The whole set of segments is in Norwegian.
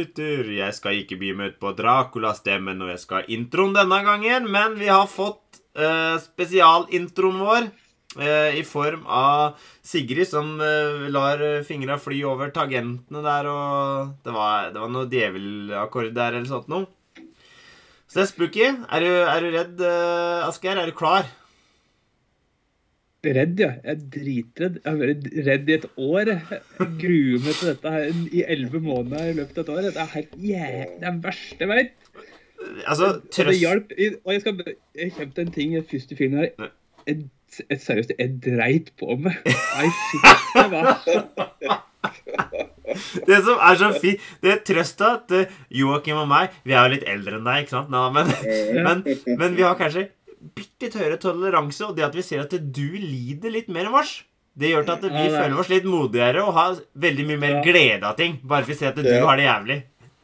lytter, jeg skal ikke by meg ut på Dracula-stemmen når jeg skal introen denne gangen, men vi har fått uh, spesialintroen vår Uh, i form av Sigrid som uh, lar fingra fly over tangentene der, og det var, det var noe djevelakkord der eller sånt noe. Så det er spooky. Er du, er du redd, Asgeir? Er du klar? Redd, ja. Jeg er dritredd. Jeg har vært redd i et år. Jeg gruer meg til dette her i elleve måneder i løpet av et år. Det er helt jævlig. Det er det verste jeg vet. Altså, Og det trøst hjalp. Og jeg skal Jeg kommer til en ting i første filmen her. Jeg, jeg, seriøst, jeg dreit på meg. Nei, shit. Det var Det som er så fint Det er trøsta at eh, Joakim og meg Vi er jo litt eldre enn deg, ikke sant? Nå, men, men, men vi har kanskje bitte litt høyere toleranse, og det at vi ser at du lider litt mer enn oss, det gjør til at vi Ja, er- føler oss litt modigere og har veldig mye mer Ja. glede av ting. Bare for vi ser at du Ja. har det jævlig.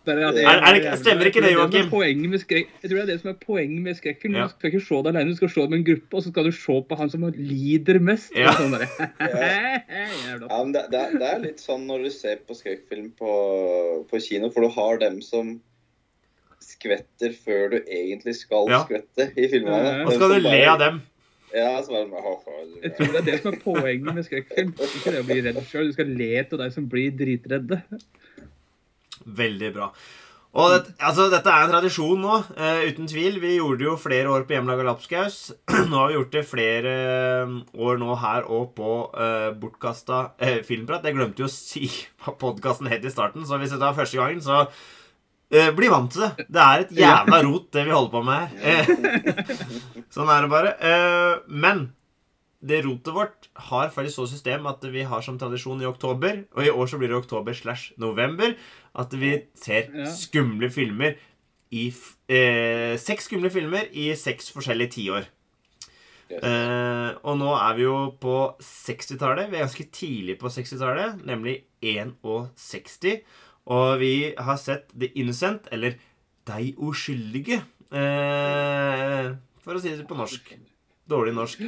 Er, Er- er det stemmer ikke det, Joakim? Jeg tror det er det som er poenget med skrekkfilm. Ja. Du skal ikke se det alene, du skal se det med en gruppe, og så skal du se på han som lider mest. Ja. Sånn ja. Ja, men det, det, er- det er litt sånn når du ser på skrekkfilm på, på kino, for du har dem som skvetter før du egentlig skal Ja. skvette i filmene. Ja, ja. Og så skal du le av dem. Ja, så bare, ha, ha, Jeg tror det er det som er poenget med skrekkfilm. Ikke det å bli redd sjøl. Du skal le av de som blir dritredde. Veldig bra. Og det, altså, dette er en tradisjon nå, eh, uten tvil. Vi gjorde det jo flere år på Hjemmelaga Lapskaus. nå har vi gjort det flere eh, år nå her og på uh, bortkasta eh, filmprat. Jeg glemte jo å si hva podkasten het i starten, så hvis dette er første gangen, så eh, bli vant til det. Det er et jævla rot, det vi holder på med her. Eh, sånn er det bare. Eh, men det rotet vårt har faktisk så system at vi har som tradisjon i oktober, og i år så blir det oktober slash november, at vi ser skumle filmer i eh, Seks skumle filmer i seks forskjellige tiår. Yes. Eh, og nå er vi jo på 60-tallet. Vi er ganske tidlig på 60-tallet, nemlig 61. Og vi har sett The Innocent, eller De uskyldige, eh, for å si det på norsk. Dårlig norsk.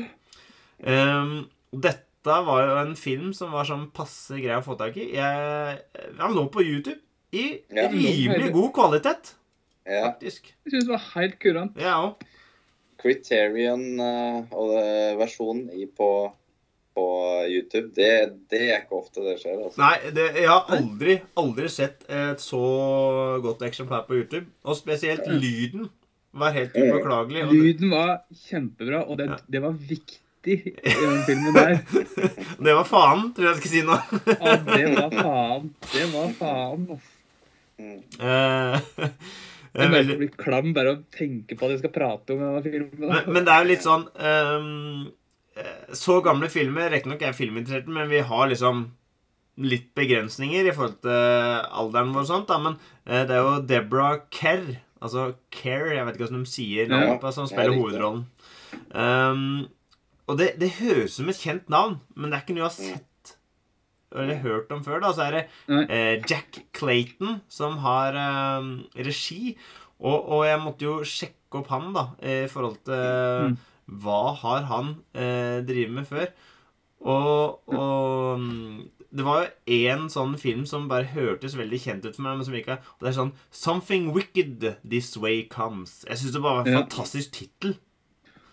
Um, dette var jo en film som var sånn passe grei å få tak i. Jeg, han lå på YouTube i Ja. rimelig god kvalitet, Ja. faktisk. Jeg syns det var helt kurant. Jeg òg. Criterion eh, versjonen i på, på YouTube, det, det er ikke ofte det skjer. altså. Nei, det, jeg har aldri, aldri sett et så godt eksemplar på YouTube. Og spesielt lyden var helt upåklagelig. og Lyden var kjempebra, og det, det var viktig i den filmen der. Det var faen, tror jeg jeg skal si nå. Ja, det var faen. Det var faen. ass. Eh, Jeg veldig- jeg blir klam bare å tenke på at jeg skal prate om denne filmen. men, men det er jo litt sånn ehm, eh, Så gamle filmer Riktignok er jeg filminteressert, men vi har liksom litt begrensninger i forhold til alderen vår og sånt. Da. Men eh, det er jo Deborah Kerr, altså Kerr, jeg vet ikke hva de sier ja, på, som spiller hovedrollen. Um, og det, det høres ut som et kjent navn, men det er ikke noe jeg har sett eller hørt om før. da, Så er det eh, Jack Clayton som har eh, regi. Og, og jeg måtte jo sjekke opp han, da, i forhold til Mm. Hva har han eh, drevet med før. Og, og mm, det var jo én sånn film som bare hørtes veldig kjent ut for meg, men som ikke Og det er sånn 'Something Wicked This Way Comes'. Jeg syns det bare var en Ja. fantastisk tittel.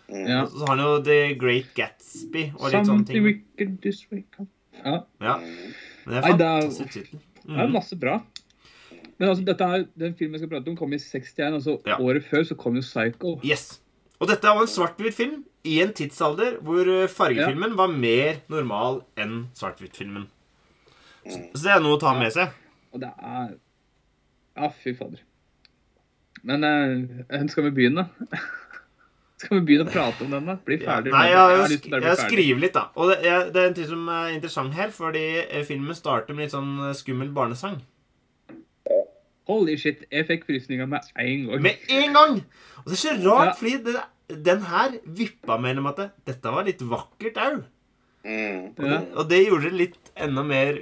Mm. Ja. Så har han jo The Great Gatsby og litt sånne Something ting. wicked this way Comes. Ja, Ja, Mm. men det er en fantastisk tittel. det er Mm. masse bra. Men altså, dette er, den filmen jeg skal prate om, kom i 61. altså Ja. Året før så kom jo Psycho. Yes. Og dette var en svart-hvitt film i en tidsalder hvor fargefilmen fargefilmen var mer normal enn svart-hvitt-filmen. Så så det er noe å ta med seg. Og det er Ja, fy fader. Men eh, skal vi begynne? skal vi begynne å prate om den, da? Bli Ja, ferdig? nei, jeg, har jeg, å jeg skriver litt, da. Og det, jeg, det er en ting som er interessant her, fordi eh, filmen starter med litt sånn eh, skummel barnesang. Holy shit, jeg fikk frysninger med en gang. Med en gang! Og det er så rart, Ja. fordi det, den her vippa mellom at det, dette var litt vakkert au. Mm. Og, Ja. det- og det gjorde det litt enda mer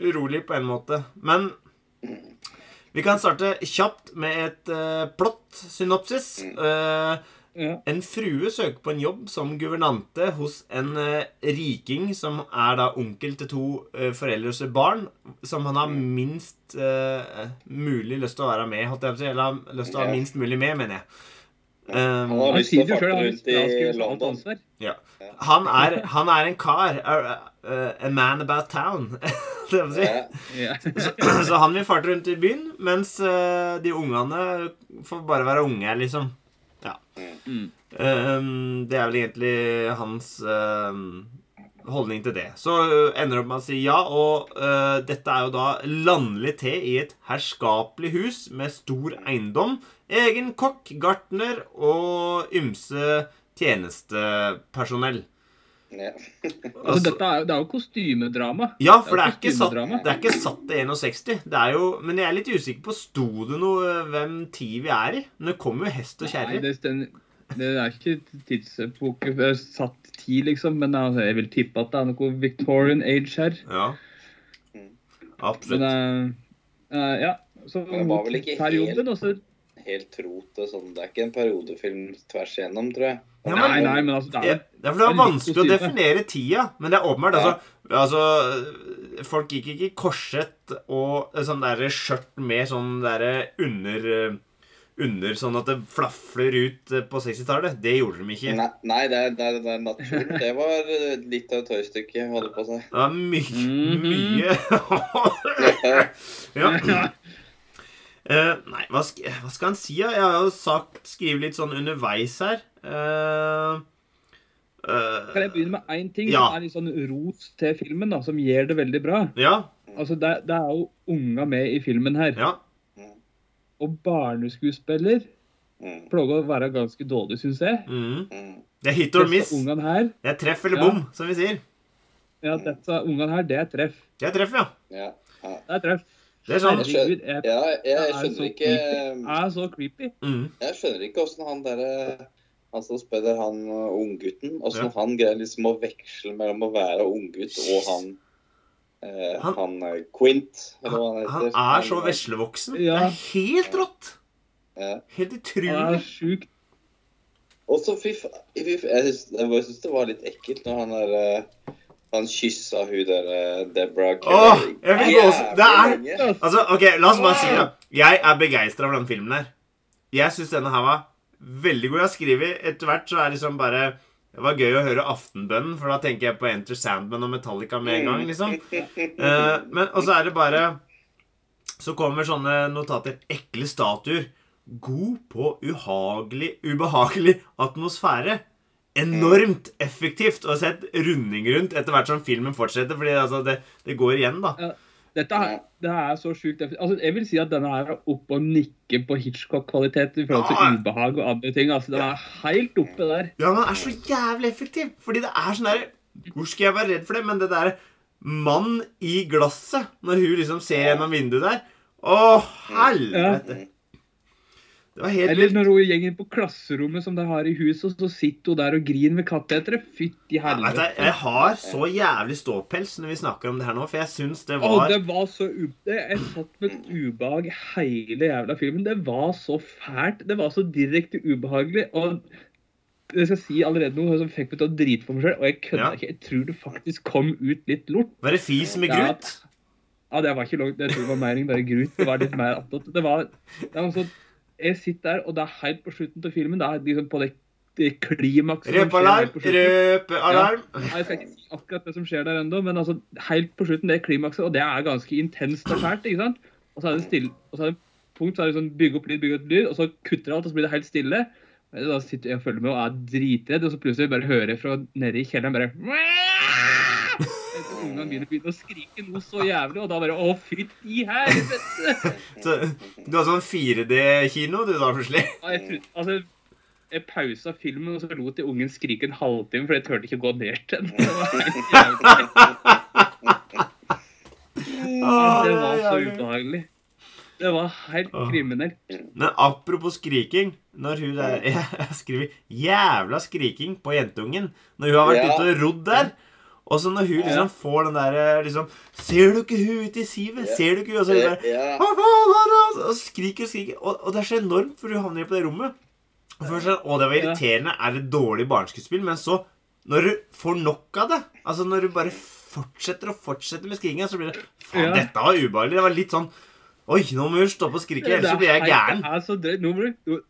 urolig på en måte. Men vi kan starte kjapt med et uh, plott-synopsis. Eh, Ja. En frue søker på en jobb som guvernante hos en uh, riking som er da onkel til to uh, foreldreløse barn, som han har minst uh, mulig lyst til å være med, holdt jeg på å si. Eller har lyst til å ha minst mulig med, mener jeg. Han Um, har lyst til å farte rundt i London. ja. han, er, han er en kar. A, a, man about town. det vil si. Yeah. Ja. Så, så han vil farte rundt i byen, mens eh, de ungene får bare være unge, liksom. Mm. Um, det er vel egentlig hans um, holdning til det. Så uh, ender det opp med å si ja, og uh, dette er jo da landlig te i et herskapelig hus med stor eiendom, egen kokk, gartner og ymse tjenestepersonell. Ja. Altså, dette er, det er jo kostymedrama. Ja, for det er, ikke satt, kostymedrama. det er ikke satt til 61. Det er jo, men jeg er litt usikker på Sto det noe uh, hvem tid vi er i? Men det kommer jo hest og kjerre. det, det er ikke tidsepoke det er satt tid, liksom. Men altså, jeg vil tippe at det er noe Victorian age her. Ja. Mm. Absolutt. Men uh, uh, ja. Så det var vel ikke perioden, helt- og så Helt rot og sånn. Det er ikke en periodefilm tvers igjennom, tror jeg. Ja, Nei, men- nei, men altså det er, det er fordi det er vanskelig å definere tida, men det er åpenbart. Ja. Altså, altså Folk gikk ikke i korsett og sånn derre skjørt med sånn derre under eh, under sånn at det flafler ut eh, på 60-tallet. Det gjorde de ikke. Nei, nei det er, det er, det er naturlig. Det var eh, litt av et tøystykke, holdt på å si. Det var mye Mhm. Mye ja. Eh, nei, hva, sk hva skal han si? da? Jeg har jo sagt, skrevet litt sånn underveis her. Uh, uh, Kan jeg begynne med én ting Ja. som er litt sånn ros til filmen, da, som gjør det veldig bra? Ja. Altså, det, det er jo unga med i filmen her. Ja. Og barneskuespiller Mm, pleier å være ganske dårlig, syns jeg. Mm. Det er hit or miss. Her, Det er treff eller Ja. bom, som vi sier. ja, disse ungene her, det er treff. Det er treff, ja. Ja. ja. Det er treff. Det er sånn. Herregud, jeg, ja jeg, er skjønner ikke. Det er så creepy. Mm. Jeg skjønner ikke åssen han derre Han som spiller han uh, unggutten, åssen Ja. han greier liksom å veksle mellom å være unggutt og han eh, Han- Han, eh, Quint, eller hva han Han er så Han, Ja. Det er helt rått. Ja. Helt Han er utrolig. sjukt. Og så fy faen Jeg syns jeg det var litt ekkelt når han der eh, Han kyssa hun der eh, Deborah Åh, jeg gå også- det er- Altså, ok, La oss bare si det. Jeg er begeistra for den filmen her. Jeg syns denne her var veldig god. Jeg har skrevet Etter hvert så er liksom bare Det var gøy å høre Aftenbønnen, for da tenker jeg på Enter Sandman og Metallica med en gang. liksom. Uh, men, og så er det bare Så kommer sånne notater. Ekle statuer. God på uhagelig, ubehagelig atmosfære. Enormt effektivt. å sett runding rundt etter hvert som filmen fortsetter. Fordi altså, det, det går igjen, da. Dette er, det er så sjukt. Altså, jeg vil si at denne her er oppe og nikker på Hitchcock-kvalitet i forhold Ja. til ubehag og andre ting. Altså, Den er helt oppe der. Ja, men den er så jævlig effektiv. Fordi det er sånn derre Hvor skal jeg være redd for det? Men det derre mann i glasset, når hun liksom ser gjennom vinduet der Å, helvete! Helt Eller når hun gjenger på klasserommet som de har i huset, og så sitter hun der og griner med kattetere. Fytti helvete. Ja, jeg har så jævlig ståpels når vi snakker om det her nå, for jeg syns det Å, var det var så. Jeg satt med et ubehag hele jævla filmen. Det var så fælt. Det var så direkte ubehagelig. Og jeg skal si allerede noe som fikk meg til å drite på meg sjøl. Og jeg kødda Ja. ikke. Jeg tror det faktisk kom ut litt lort. Var det fis med grut? Ja, det var ikke langt. Jeg tror det var mer enn bare grut. Det var litt mer attåt. Det var, det var sånn Jeg sitter der, og det er helt på slutten av filmen. Det er liksom på det, det klimakset Røpealarm! Røpealarm! Nei, Jeg skal ikke si akkurat det som skjer der ennå, men altså, helt på slutten, det er klimakset, og det er ganske intenst og fælt. ikke sant? Og så er det stille, og så er det punkt, så er det sånn bygge opp lyd, bygge opp lyd, og så kutter det alt, og så blir det helt stille. Da sitter jeg og følger med og er dritredd, og så plutselig bare hører jeg fra nede i kjelleren bare Ungene begynner, begynner å skrike noe så jævlig, og da bare Å, fytti helvete! Så, du har sånn 4D-kino, du da, plutselig? Ja, Jeg, trodde- altså, jeg pausa filmen, og så lot jeg ungen skrike en halvtime, for jeg turte ikke å gå ned til den. Det var Det så ubehagelig. Det var helt kriminelt. Men apropos skriking Når hun der Jeg skriver 'jævla skriking' på jentungen når hun har vært Ja. ute og rodd der. Og så når hun liksom får den der liksom 'Ser du ikke hun ute i sivet? Ser du ikke hun?' Og så er er det? Og skriker og skriker. Og, og det er så enormt, for hun havner på det rommet. Først, sånn, å, det var irriterende. Er det dårlig barneskuespill? Men så, når du får nok av det Altså når du bare fortsetter og fortsetter med skrikinga, så blir det Faen, dette var ubehagelig. Det var litt sånn Oi, nå må hun stoppe å skrike, ellers så blir jeg gæren. Det er så drøyt. Nå må du-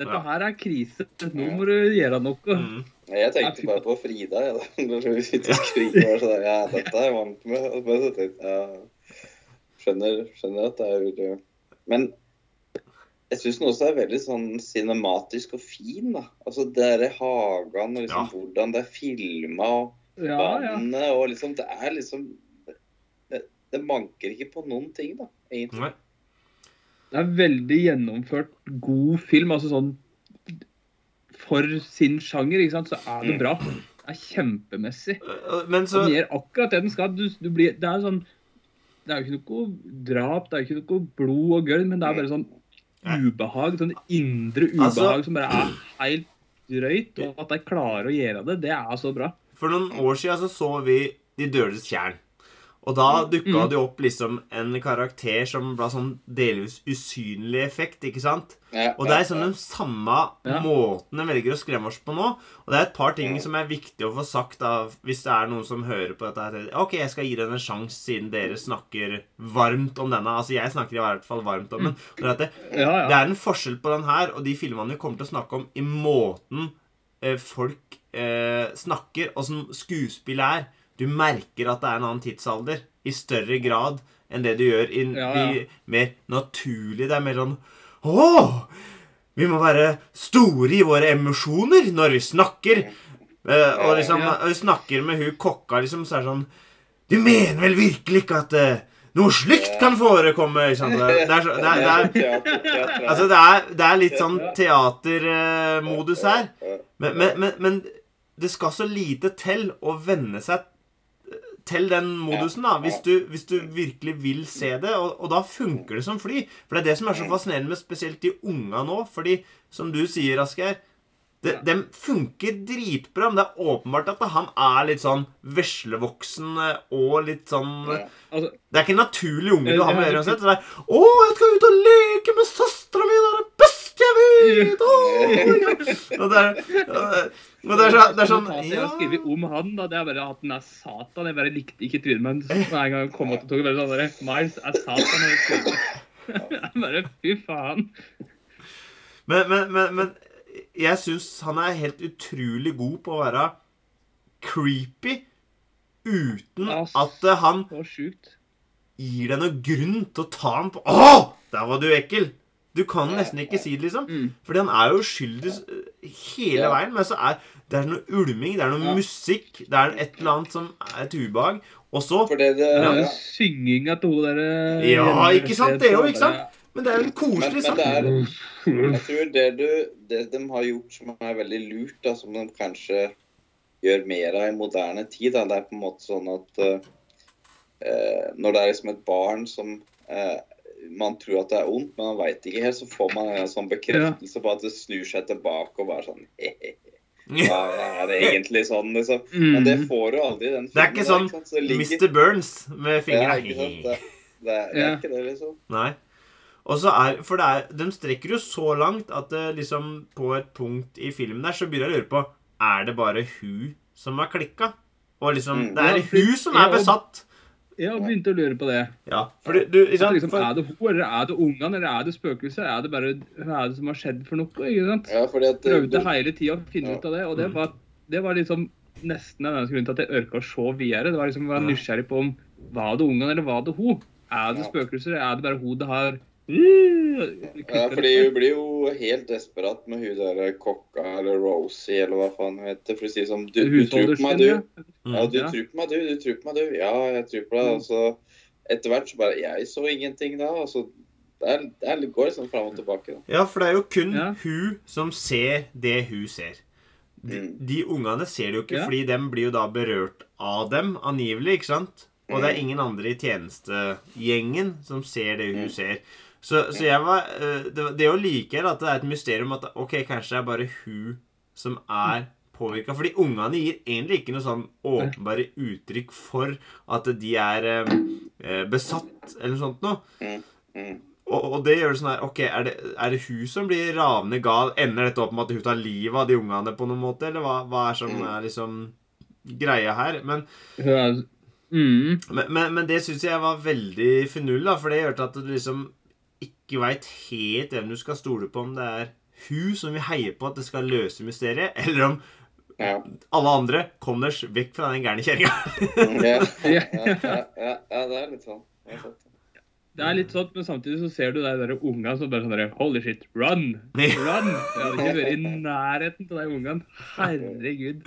Dette Ja. her er krise. Nå må du gjøre noe. Mm. Jeg tenkte bare på Frida. Jeg, da. Når vi sitter og skriker sånn Ja, dette er jeg vant med. Ja, skjønner, skjønner at det er Men jeg syns den også er veldig sånn cinematisk og fin. da. Altså det derre hagene og liksom Ja. hvordan det er filma og Ja, ja. vannet og liksom Det er liksom det, det manker ikke på noen ting, da, egentlig. Nei. Det er veldig gjennomført god film. altså sånn For sin sjanger, ikke sant, så er det bra. Det er kjempemessig. Øh, Men så Den gjør akkurat det den skal. Du, du blir, det er sånn Det er jo ikke noe drap, det er jo ikke noe blod og gørr, men det er bare sånn ubehag. Sånn indre ubehag Altså- som bare er helt drøyt. Og at de klarer å gjøre det, det er så bra. For noen år siden så, så vi De dødes tjern. Og da dukka Mm. det opp liksom en karakter som ble sånn delvis usynlig effekt, ikke sant? Og det er sånn den samme måten de velger å skremme oss på nå. Og det er et par ting som er viktig å få sagt da, hvis det er noen som hører på dette. her. Ok, jeg skal gi den en sjanse siden dere snakker varmt om denne. Altså, jeg snakker i hvert fall varmt om den. Og det, Ja, det er en forskjell på den her og de filmene vi kommer til å snakke om, i måten eh, folk eh, snakker, og som skuespill er. Du merker at det er en annen tidsalder i større grad enn det du gjør i Ja, de mer naturlige. Det er mer sånn Å! Vi må være store i våre emosjoner når vi snakker. Uh, og liksom, Ja. vi snakker med hun kokka, liksom, så er det sånn Du mener vel virkelig ikke at uh, noe slikt kan forekomme? Ikke? Det er, så, det er, det er, Teater, teater, Altså, det er, det er litt sånn teatermodus her. Men, men, men, men det skal så lite til å venne seg til den modusen, da, hvis du, hvis du virkelig vil se det. Og, og da funker det som fly. For det er det som er så fascinerende med spesielt de unga nå. Fordi, som du sier, Asgeir de, de funker dritbra, men det er åpenbart at han er litt sånn veslevoksen eh, og litt sånn Ja. Altså, Det er ikke en naturlig unge du har med å gjøre uansett. 'Å, jeg skal ut og leke med søstera mi! Det er det beste vet!' Og det er, og det er, så, det er sånn Jeg har skrevet om han, da. Det er bare at han er Satan. Jeg bare likte ikke trynet, men hver gang jeg kom opp til toget, bare sånn der, Miles er Satan. jeg bare Fy faen. Men, men, men, men jeg syns han er helt utrolig god på å være creepy uten at han gir deg noen grunn til å ta ham på Å! Der var du ekkel! Du kan nesten ikke si det, liksom. Mm. Fordi han er jo uskyldig eh, hele Ja. veien. Men så er det er noe ulming, det er noe Ja. musikk, det er et eller annet som er et ubehag. Og så det, det, Ja, ja. Synginga til hun derre Ja, ikke sant? Det er jo, ikke sant? Men det er jo en Men, koselig men det er Jeg tror det, du, det de har gjort som er veldig lurt, da, som de kanskje gjør mer av i moderne tid, da, det er på en måte sånn at uh, Når det er liksom et barn som eh, man tror at det er ondt, men man veit ikke helt, så får man en sånn bekreftelse på at det snur seg tilbake og bare sånn Ja, er det egentlig sånn, liksom? Men det Mm. får du aldri i den Det er ikke filmen, sånn da, Så ligger- Mr. Burns med Ja, fingra. ja? Det, det, det er Ja. ikke det, liksom. Nei. Og så er, For det er, de strekker jo så langt at det liksom på et punkt i filmen der så begynner jeg å lure på Er det bare hun som har klikka? Og liksom Mm. Det er Ja, hun som ja, er og- besatt. Jeg har begynt å lure på det. Ja, for du, du ikke sant? liksom, For, er det hun, eller er det ungene, eller er det spøkelset? Er det bare hva er det som har skjedd for noe? ikke sant? Ja, fordi at Prøvde Prøvde hele tida å finne Ja. ut av det, og det var, det var liksom nesten en grunn til at jeg orka å se videre. Det var liksom å være nysgjerrig på om var det ungene eller var det hun? Er det spøkelser, eller er det bare hun det har Ja, fordi hun blir jo helt desperat med hun der kokka eller Rosie eller hva faen hun heter. For å si sånn Du, du tror på meg, du. Ja, du Ja. tror på meg, du. Du tror på meg, du. Ja, jeg tror på deg. Og så etter hvert så bare Jeg så ingenting da. Og så det, er, det går liksom fram og tilbake, da. ja, for det er jo kun Ja. hun som ser det hun ser. De, Mm. de ungene ser det jo ikke, Ja. fordi dem blir jo da berørt av dem, angivelig, ikke sant? Og det er Mm. ingen andre i tjenestegjengen som ser det hun Mm. ser. Så, så jeg var eh, Det, det å like er at det er et mysterium at ok, kanskje det er bare hun som er påvirka. Fordi ungene gir egentlig ikke noe sånn åpenbare uttrykk for at de er eh, eh, besatt, eller noe sånt noe. Mm. Og, og det gjør det sånn her Ok, er det, er det hun som blir ravende gal? Ender dette opp med at hun tar livet av de ungene på noen måte? Eller hva, hva er som Mm. er liksom greia her? Men, mm, men, men, men det syns jeg var veldig finurlig. For det gjør at du liksom ikke veit helt hvem du skal stole på, om det er hun som vil heie på at det skal løse mysteriet, eller om Ja. alle andre kommer deg vekk fra den gærne kjerringa. Ja. Ja, ja, ja, ja, det er litt sånn. Det er. Det er litt sånn, men samtidig så ser du de der ungene som bare sånn der Holy shit, run! Run! Jeg hadde ikke vært i nærheten av de ungene. Herregud.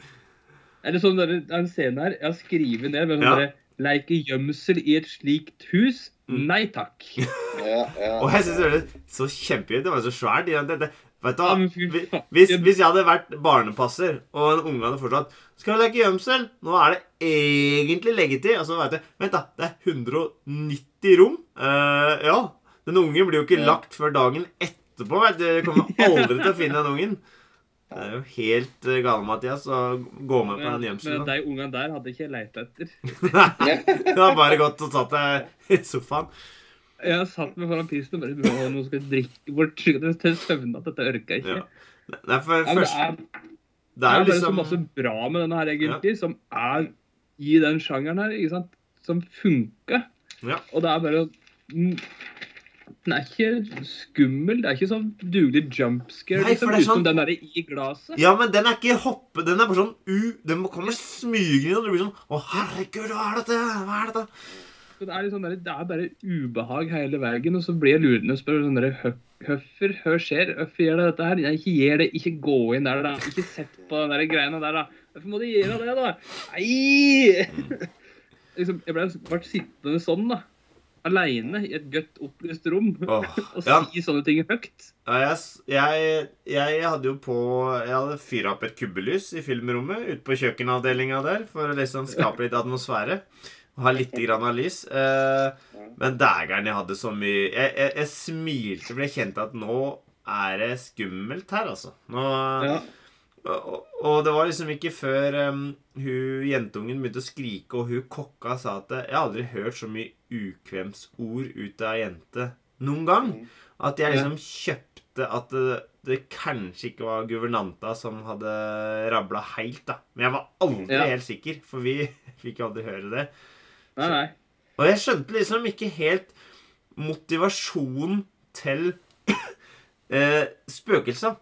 Er det sånn der, det er en scene her Jeg har skrevet ned med sånn Ja. derre Leke gjemsel i et slikt hus? Mm. Nei takk. Ja, ja. Og jeg syns det var så kjempegøy. Det var så svært. Det, det, vet du hva? Hvis, hvis jeg hadde vært barnepasser, og en unge hadde fortsatt Skal du leke gjemsel? Nå er det egentlig leggetid. Og så vet jeg Vent, da. Det er 190 rom. Uh, ja. Den ungen blir jo ikke Ja. lagt før dagen etterpå. Vet du. Jeg kommer aldri til å finne den ungen. Det er jo helt uh, gale, Mathias, å gå med på den gjemselen. de ungene der hadde ikke jeg lett etter. Det har bare gått og tatt deg i sofaen. Jeg har satt meg foran pisten og bare «Å, Nå skal jeg drikke bort til søvne at dette orker ikke. Ja. Nei, for Ja, men det er, Det det er er jo bare så liksom masse bra med denne her, egentlig, som er i den sjangeren her, ikke sant? Som funker. Ja. Og det er bare Den er ikke skummel. Det er ikke sånn dugelig jumpscare, Nei, liksom, sånn- den derre i glasset. Ja, men den er ikke hoppe... Den er bare sånn u... Den kommer smygende, og du blir sånn Å, herregud, hva er dette? Hva er dette? Det, er liksom sånn det er bare ubehag hele veien, og så blir jeg lurende og spør sånn derre «Hø- Høffer, hva skjer? Hvorfor gjør det dette her? Jeg ikke gjør det. Ikke gå inn der, da. Ikke sett på den der greiene der, da. Hvorfor må du gjøre det, da? Nei! liksom, jeg ble, ble sittende sånn, da. Aleine i et godt opplyst rom oh, og ja. si sånne ting høyt. Ja, jeg, jeg, jeg hadde jo på Jeg hadde fyra opp et kubbelys i filmrommet ute på kjøkkenavdelinga der for å liksom skape litt atmosfære. Og ha litt grann av lys. Eh, men dægeren, jeg hadde så mye jeg, jeg, jeg smilte for jeg kjente at nå er det skummelt her, altså. Nå, Ja. og, og det var liksom ikke før um, hun jentungen begynte å skrike, og hun kokka sa at Jeg har aldri hørt så mye ukvemsord ut av jente noen gang. At jeg liksom kjøpte at det, det kanskje ikke var guvernanta som hadde rabla helt, da. Men jeg var aldri Ja. helt sikker, for vi fikk aldri høre det. Nei, nei. Og jeg skjønte liksom ikke helt motivasjonen til eh, spøkelser.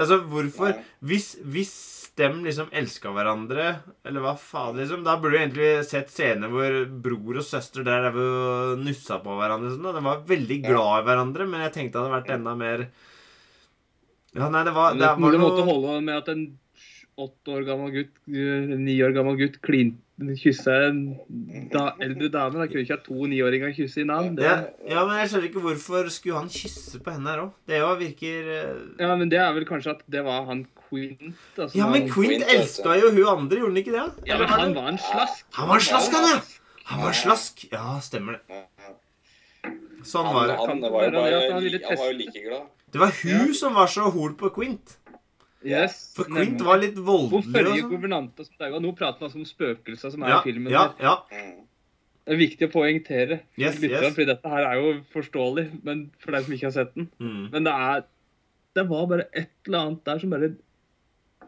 Altså, hvorfor hvis, hvis de liksom elska hverandre, eller hva faen, liksom Da burde du egentlig sett scener hvor bror og søster der drev og nussa på hverandre. Sånn, og De var veldig glad i hverandre, men jeg tenkte det hadde vært enda mer Ja, nei, det var, det det, var det måtte holde med at en åtte år gammel gutt, eh, ni år gammel gutt, klin, kysse en da, eldre dame. Da kunne ikke ha to niåringer kysse i navn. Det, ja, ja, men jeg skjønner ikke hvorfor skulle han kysse på henne her òg. Det jo virker eh, ja, men det er vel kanskje at det var han Quint. Altså, Ja, men Quint Quint, vet elska jo hun andre, gjorde han ikke det? Ja, men han var en slask. Han var en slask, han, ja! Han var en slask. Ja, stemmer det. Sånn var det. han var jo bare han var jo like glad. Det var hun som var så hol på Quint. Yes, For Quint nemlig. var litt Hun voldelig. forrige og sånn. guvernanta som daua. Nå prater man altså om spøkelser som er Ja, i filmen. ja, ja. Mm. Det er viktig å poengtere. Yes, yes. Fordi dette her er jo forståelig men for deg som ikke har sett den. Mm. Men det er Det var bare et eller annet der som bare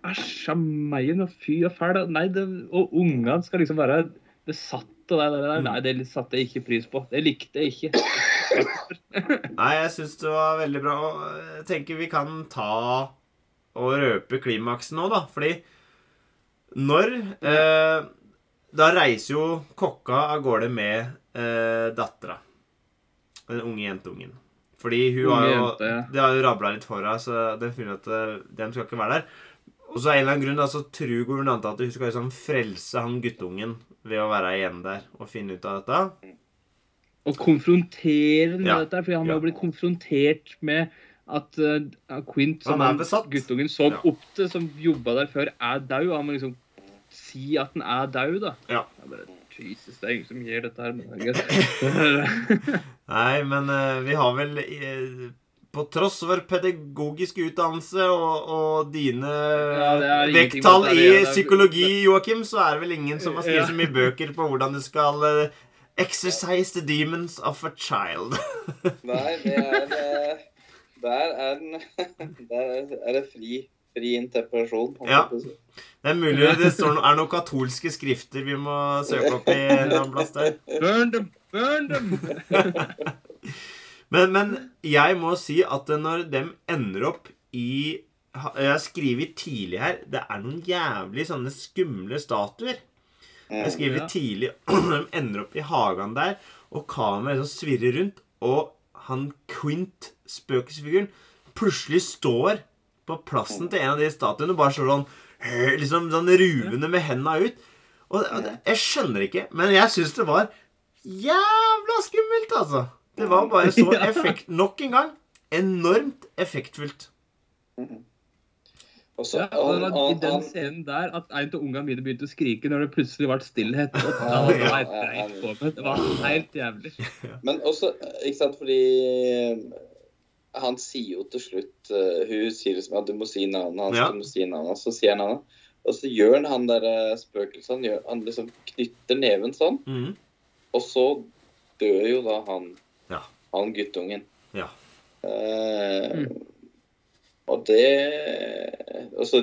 Æsj a meg og fy og fæl. Nei, det, og ungene skal liksom være besatt av det der. Nei, det satte jeg ikke pris på. Det likte jeg ikke. Nei, jeg syns det var veldig bra. Jeg tenker vi kan ta og røpe klimaksen nå, da. Fordi når eh, Da reiser jo kokka av gårde med eh, dattera. Den unge jenteungen. Fordi hun har jo jente, ja. Det har jo rabla litt for henne, så den finner at eh, de skal ikke være der. Og så av en eller annen grunn da, så tror guvernanta at hun skal liksom frelse han guttungen ved å være igjen der og finne ut av dette. Og konfrontere med Ja, dette, fordi han ja. har blitt konfrontert med at uh, Quint, som Han guttungen så Ja. opp til, som jobba der før, er død. Han må liksom si at han er død, da. Ja. Jeg bare, Jesus, det er ingen som gjør dette her. Men. Nei, men uh, vi har vel eh, På tross for pedagogisk utdannelse og, og dine Ja, vekttall i psykologi, Joakim, så er det vel ingen som har skrevet Ja. så mye bøker på hvordan du skal eh, Exercise the demons of a child. Nei, det er eh, Der er den Der er- det fri, fri interpretasjon. Ja. Det er mulig det står no, er noen katolske skrifter vi må søke opp i en eller annen plass der. Burn them! Burn them! Men, men jeg må si at når dem ender opp i Jeg har skrevet tidlig her Det er noen jævlig sånne skumle statuer. Jeg skriver Ja. tidlig De ender opp i hagen der, og kameraet liksom svirrer rundt, og han Quint, spøkelsesfiguren, plutselig står på plassen til en av de statuene bare sånn Liksom sånn ruvende med henda ut. Og og jeg skjønner ikke, men jeg syns det var jævla skummelt, altså. Det var bare så effekt Nok en gang enormt effektfullt. Og så Ja, og det var I den scenen der at en av ungene mine begynte å skrike når det plutselig ble stillhet. Og da var ja. Det var helt jævlig. Men også, ikke sant, fordi eh, han sier jo til slutt eh, Hun sier liksom at du må si navnet hans, Ja. du må si navnet hans. Så sier han navnet. Og så gjør han han der eh, spøkelset han, gjør, han liksom knytter neven sånn, Mm. og så dør jo da han. Han guttungen. Ja. Eh, Og det Altså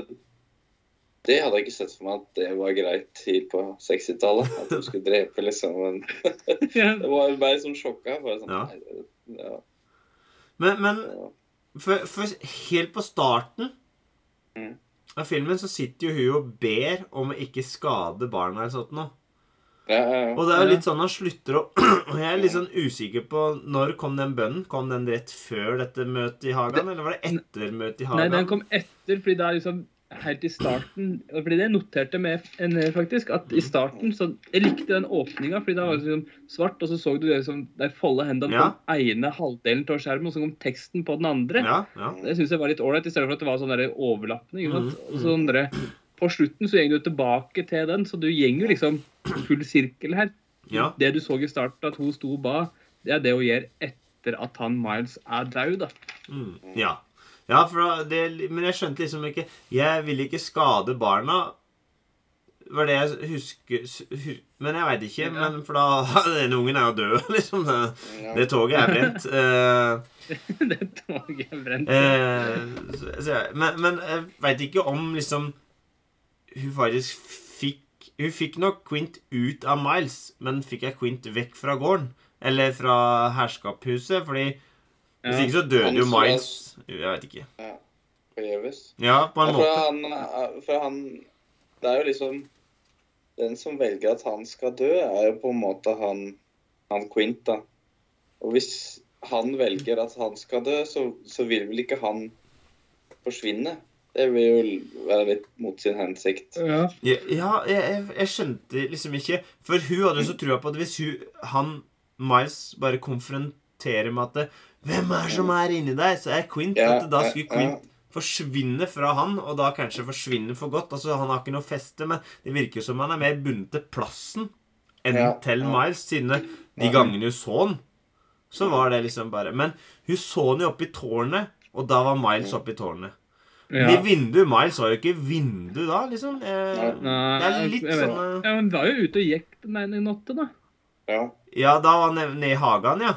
Det hadde jeg ikke sett for meg at det var greit tid på 60-tallet. At du skulle drepe liksom Men Det var bare sånn sjokka. Bare sånn, Ja. nei, ja, Men, men for, for helt på starten Mm. av filmen så sitter jo hun og ber om å ikke skade barna eller sånt noe. Og det er jo litt sånn han slutter å Og jeg er litt sånn usikker på når kom den bønnen. Kom den rett før dette møtet i Hagan, eller var det etter møtet i Nei, den kom etter, fordi da liksom helt i starten Fordi det noterte en faktisk, at i starten så Jeg likte den åpninga, fordi da var det liksom svart, og så så du liksom de folde hendene Ja. på den ene halvdelen av skjermen, og så kom teksten på den andre. Ja, ja. Det syns jeg var litt ålreit, i stedet for at det var sånn der overlappende. ikke sant? Mhm, Og sånn på slutten så går du tilbake til den, så du går jo liksom full sirkel her. Ja. Det du så i starten, at hun sto ba, det er det hun gjør etter at han Miles er død, da. Mm, ja. ja for det, men jeg skjønte liksom ikke Jeg ville ikke skade barna. Var det jeg husker Men jeg veit ikke. Ja. Men for da Den ungen er jo død, liksom. Det, Ja. det toget er brent. Eh, det toget er brent. Eh, så, så, men, men jeg veit ikke om liksom Hun faktisk fikk Hun fikk nok Quint ut av Miles, men fikk jeg Quint vekk fra gården? Eller fra herskapshuset? Fordi hvis ikke så døde jo Miles. Jeg veit ikke. Forgjeves. Ja, på en måte. han, for han Det er jo liksom Den som velger at han skal dø, er jo på en måte han, han Quint, da. Og hvis han velger at han skal dø, så, så vil vel ikke han forsvinne. Det vil jo være litt mot sin hensikt. Ja. Ja, jeg, jeg, jeg skjønte liksom ikke For hun hadde jo så trua på at hvis hun, han Miles bare konfronterer med at det, Hvem er som er inni deg? Så er Quint Ja, at da skulle ja. Quint forsvinne fra han, og da kanskje forsvinne for godt. Altså, Han har ikke noe feste, men det virker som han er mer bundet til plassen enn Ja, til ja. Miles. Siden de gangene hun så han, så var det liksom bare Men hun så han jo oppe i tårnet, og da var Miles oppe i tårnet. Ja. vindu, Miles var jo ikke vindu da, liksom. Eh, Nei, det er litt sånn Ja, men var jo ute og gikk den ene natta, da. Ja. Ja, da var han ned- nede i hagen, ja.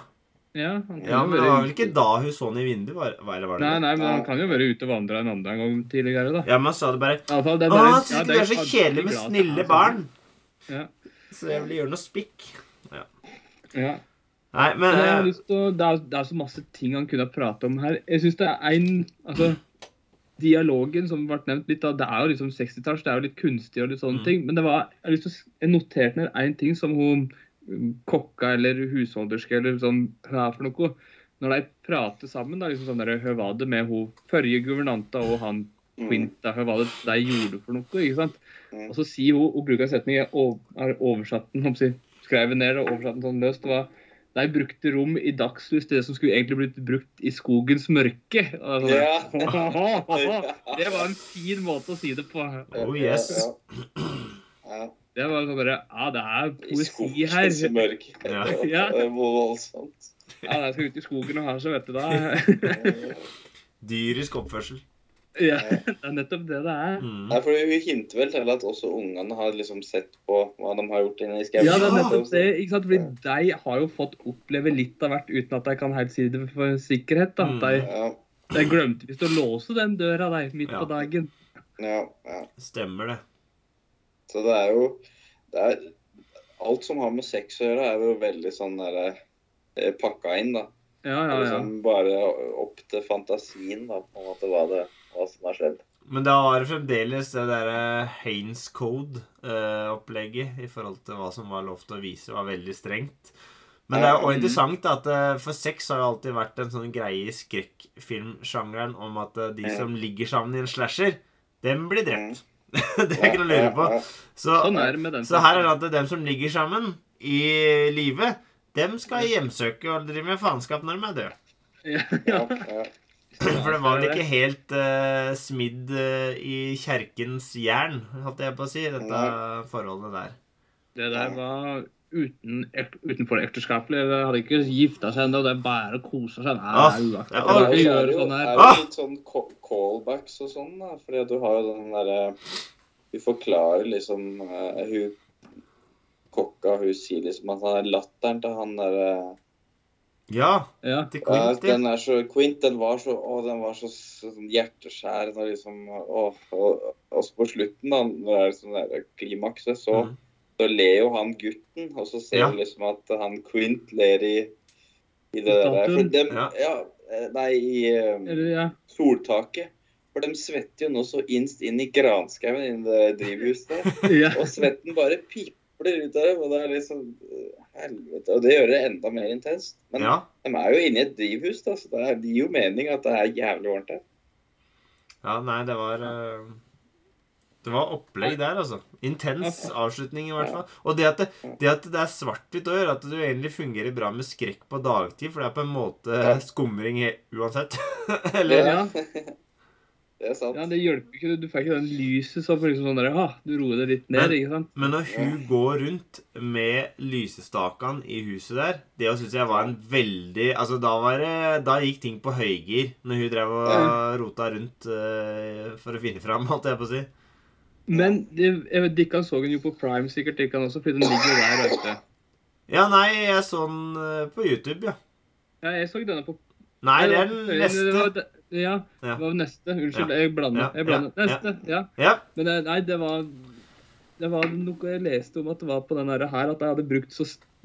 Ja, Ja, Men det var vel ikke da hun så han i vinduet? Var, var, var det Nei, nei, men han kan jo være ute og vandre en annen gang tidligere, da. Ja, men han sa det bare I alle fall, det Å, bare- han syns ikke det er så kjedelig med snille det er barn. Ja. Så jeg vil gjøre noe spikk. Ja. ja. Nei, men Men jeg har eh, lyst til å, det, er, det er så masse ting han kunne ha pratet om her. Jeg syns det er en altså, Dialogen som ble nevnt litt, da, det er jo liksom 60-talls, det er jo litt kunstig og litt sånne Mm. ting. Men det var, jeg har lyst til å, notere ned én ting som hun um, kokka eller husholderske eller sånn hva for noe. Når de prater sammen, da, liksom sånn der, hva var det med hun forrige guvernanta og han Quinta, hva var det de gjorde for noe? ikke sant? Mm. Og så sier hun, hun bruker en setning, jeg har oversatt den, skrevet ned og oversatt den sånn løst. det var de brukte rom i dagslys til det som skulle egentlig blitt brukt i skogens mørke. Altså, Ja. Det var en fin måte å si det på. Oh, yes. Ja. Det var sånn bare Ja, det er I poesi her. I skogens mørke. Ja. Ja. Det var voldsomt. Ja, de skal ut i skogen og ha seg, vet du da. Dyrisk oppførsel. Ja, det er nettopp det det er. Mm. Nei, for Hun hinter vel til at også ungene har liksom sett på hva de har gjort inne i skauen. Ja, det er nettopp det. ikke sant? Fordi de har jo fått oppleve litt av hvert uten at de kan helt si det for sikkerhet. da. Mm. De, Ja, de glemte visst å låse den døra de, midt Ja. på dagen. ja, ja. Stemmer det. Så det er jo det er, Alt som har med sex å gjøre, er jo veldig sånn der, eh, pakka inn, da. Ja, ja, er ja. liksom bare opp til fantasien, da, på en måte, hva, det, hva som har skjedd. Men det var fremdeles det derre Haines Code-opplegget i forhold til hva som var lov til å vise, var veldig strengt. Men det er jo interessant at eh, for sex har jo alltid vært en sånn greie i skrekkfilmsjangeren om at eh, de som ligger sammen i en slasher, dem blir drept. Mm. det er ikke noe å lure på. Så, Sånn det så her er det at dem som ligger sammen i live, dem skal hjemsøke og drive med faenskap når de er døde. For det var vel ikke helt uh, smidd uh, i kjerkens jern, holdt jeg på å si, dette forholdet der. Det der var uten, utenfor ekteskapelig. De hadde ikke gifta seg ennå, det er bare å kose seg. Nei, Ah, det er uaktuelt. Det er det jo, sånn her. er det Ah! litt sånn ca- callbacks og sånn, da. Fordi du har jo den derre Du forklarer liksom uh, Hun kokka, hun sier liksom at han er latteren til han derre Ja, Ja. til Quint, ja. den er så Quint, den var så Å, den var så, sånn hjerteskjærende og liksom Å, og også på slutten, da, når det er sånn der klimakset, så, Mm. så ler jo han gutten, og så ser Ja. du liksom at han Quint ler i i det der. For dem, Ja. ja. eh, Nei, i ja. soltaket. For de svetter jo nå så innst inn i granskauen i det drivhuset der. ja. Og svetten bare pipler ut av dem. Og det er liksom eh, Helvete. Og det gjør det enda mer intenst. Men Ja, de er jo inne i et drivhus, da, så det gir jo mening at det er jævlig varmt her. ja, nei, det var eh, Det var opplegg der, altså. Intens avslutning, i hvert fall. Og det at det, det, at det er svart-hvitt òg, gjør at du egentlig fungerer bra med skrekk på dagtid, for det er på en måte skumring uansett. Eller Ja. Det er sant. ja, det hjelper ikke. Du får ikke den lyset som liksom sånn der, ah, Du roer det litt ned, Men- ikke sant? Men når hun går rundt med lysestakene i huset der, det syns jeg var en veldig Altså, da var det Da gikk ting på høygir, når hun drev og rota rundt uh, for å finne fram, holdt jeg på å si. Men Dikkan så den jo på Prime sikkert, Dikkan også, fordi den ligger der. ute. Ja, nei, jeg så den eh, på YouTube, ja. Ja, jeg så denne på Nei, det er den neste. Ja, det var neste. Unnskyld, jeg blander. Jeg blander. ja, Neste, ja. Ja. Men det, nei, det var Det var noe jeg leste om at det var på den her, at jeg hadde brukt så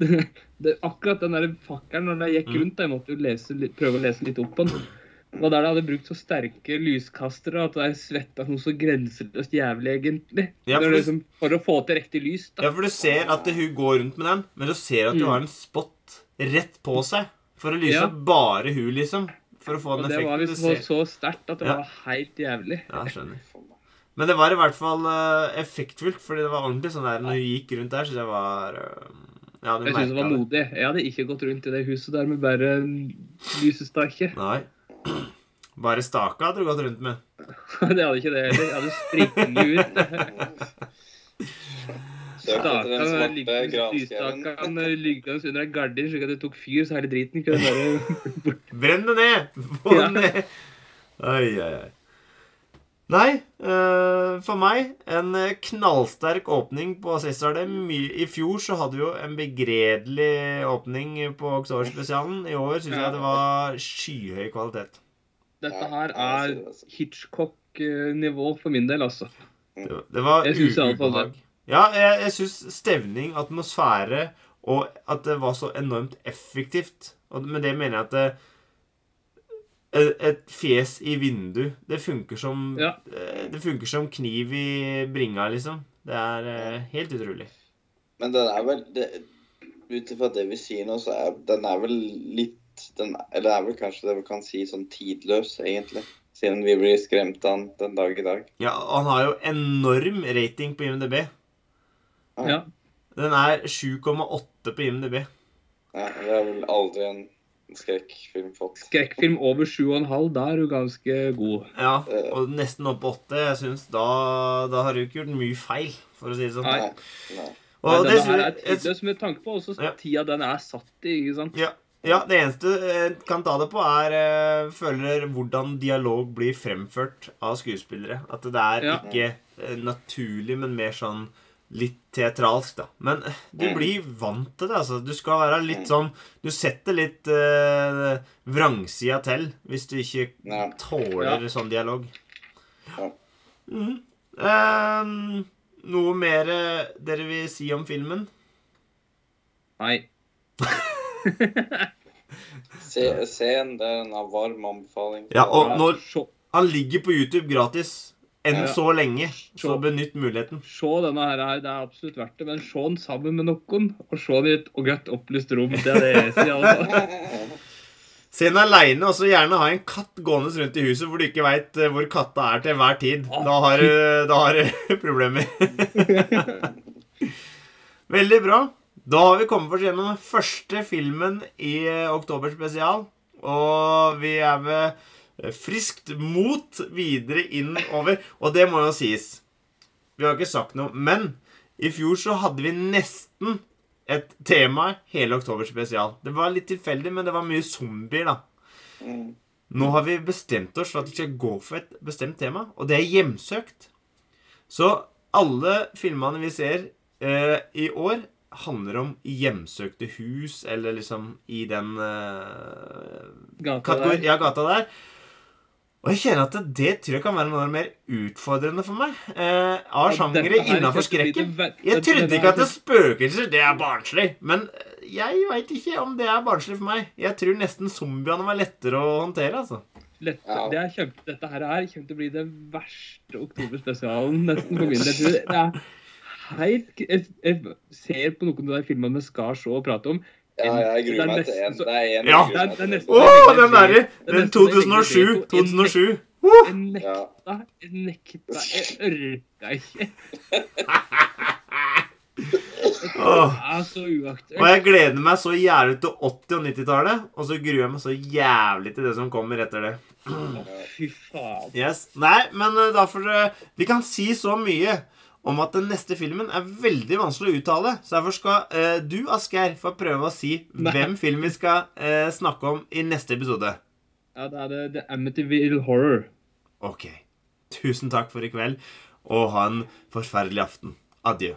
det, Akkurat den der fakkelen, når jeg gikk Mm. rundt, jeg måtte jo lese, prøve å lese litt opp på den. Det var der de hadde brukt så sterke lyskastere at de svetta noe så grenseløst jævlig, egentlig. Ja, for liksom, for å få til riktig lys, da. ja, for du ser at hun går rundt med den, men du ser at hun Mm. har en spot rett på seg for å lyse Ja. bare hun, liksom. For å få den det var effekten. Du liksom så, ser. så sterkt at det Ja. var helt jævlig. Ja, jeg skjønner. Men det var i hvert fall uh, effektfullt, fordi det var ordentlig sånn der når hun gikk rundt der, så det var uh, Ja, du Jeg synes det var modig. Jeg hadde ikke gått rundt i det huset der med bare lysestake. Nei. Bare staka hadde du gått rundt med. det hadde ikke det heller. Jeg hadde sprittet ut. Den liggende liggende under ei gardin slik at det tok fyr, så hele driten kunne bare Brenn det ned! Få Ja. det ned! Oi, oi, oi. Nei, eh, for meg en eh, knallsterk åpning på var I fjor så hadde vi jo en begredelig åpning på Oktoberspesialen. I år syns jeg det var skyhøy kvalitet. Dette her er altså. Hitchcock-nivå for min del, altså. Det var, det var ubehag. Ja, jeg, jeg syns stevning, atmosfære og at det var så enormt effektivt. Og med det mener jeg at det, et, et fjes i vindu Det funker som Ja. eh, Det funker som kniv i bringa, liksom. Det er eh, helt utrolig. Men den er vel det, Ut ifra det vi sier nå, så er den er vel litt den, Eller er vel kanskje det vi kan si sånn tidløs, egentlig. Siden vi blir skremt av den den dag i dag. Ja, han har jo enorm rating på IMDb. Ja. Den er 7,8 på IMDb. Nei, det er vel aldri en skrekkfilm fått. Skrekkfilm over 7,5, da er du ganske god. Ja, og nesten opp på 8. Jeg syns da, da har du ikke gjort mye feil, for å si det sånn. Nei. Nei. Og Nei, det denne synes her er tidløs med tanke på også Ja. tida den er satt i. ikke sant? Ja, Ja, det eneste jeg kan ta det på, er eh, føler hvordan dialog blir fremført av skuespillere. At det er Ja. ikke eh, naturlig, men mer sånn litt teatralsk, da. Men eh, du Mm. blir vant til det, altså. Du skal være litt sånn Du setter litt uh, vrangsida til hvis du ikke Ja. tåler sånn dialog. Ja. Mhm. Ehm, noe mer eh, dere vil si om filmen? Nei. Se, se en, det er en varm anbefaling. Ja, og når Han ligger på YouTube gratis enn så lenge, så benytt muligheten. se denne her, det er absolutt verdt det. Men se den sammen med noen, og se den i et godt opplyst rom. Det er det jeg sier. Altså. Se den aleine, og så gjerne ha en katt gående rundt i huset hvor du ikke veit hvor katta er til enhver tid. Da har du, da har du problemer. Veldig bra. Da har vi kommet oss gjennom den første filmen i eh, Oktober spesial. Og vi er ved eh, friskt mot videre innover. Og det må jo sies. Vi har ikke sagt noe. Men i fjor så hadde vi nesten et tema hele Oktober spesial. Det var litt tilfeldig, men det var mye zombier, da. Nå har vi bestemt oss for at vi skal gå for et bestemt tema, og det er hjemsøkt. Så alle filmene vi ser eh, i år, handler om hjemsøkte hus, eller liksom i den eh, Gata der. ja, gata der. Og jeg kjenner at det, det tror jeg kan være noe mer utfordrende for meg. Eh, av sjangere innafor skrekken. Jeg trodde ikke at det spøkelser det er barnslig, men jeg veit ikke om det er barnslig for meg. Jeg tror nesten zombiene var lettere å håndtere, altså. Lett, det er kjempe, dette her er kommer til å bli det verste oktoberspesialen nesten for min del. Jeg, jeg ser på noen av de filmene vi skal se og prate om. Ja, jeg er gruer meg til én. Det er én. Ja. Å, den derre! Er Den nesten så jeg legger 2007. det på en 2007. Jeg nekta, jeg nekta, jeg orka ikke. Og jeg gleder meg så jævlig til 80- og 90-tallet, og så gruer jeg meg så jævlig til det som kommer etter det. Fy faen. Yes. Nei, men eh, dere Vi kan si så mye om at den neste filmen er veldig vanskelig å uttale. Så derfor skal uh, du, Asgeir, få prøve å si Nei. hvem film vi skal uh, snakke om i neste episode. Ja, det er det, The Amityville Horror. Ok. Tusen takk for i kveld, og ha en forferdelig aften. Adjø.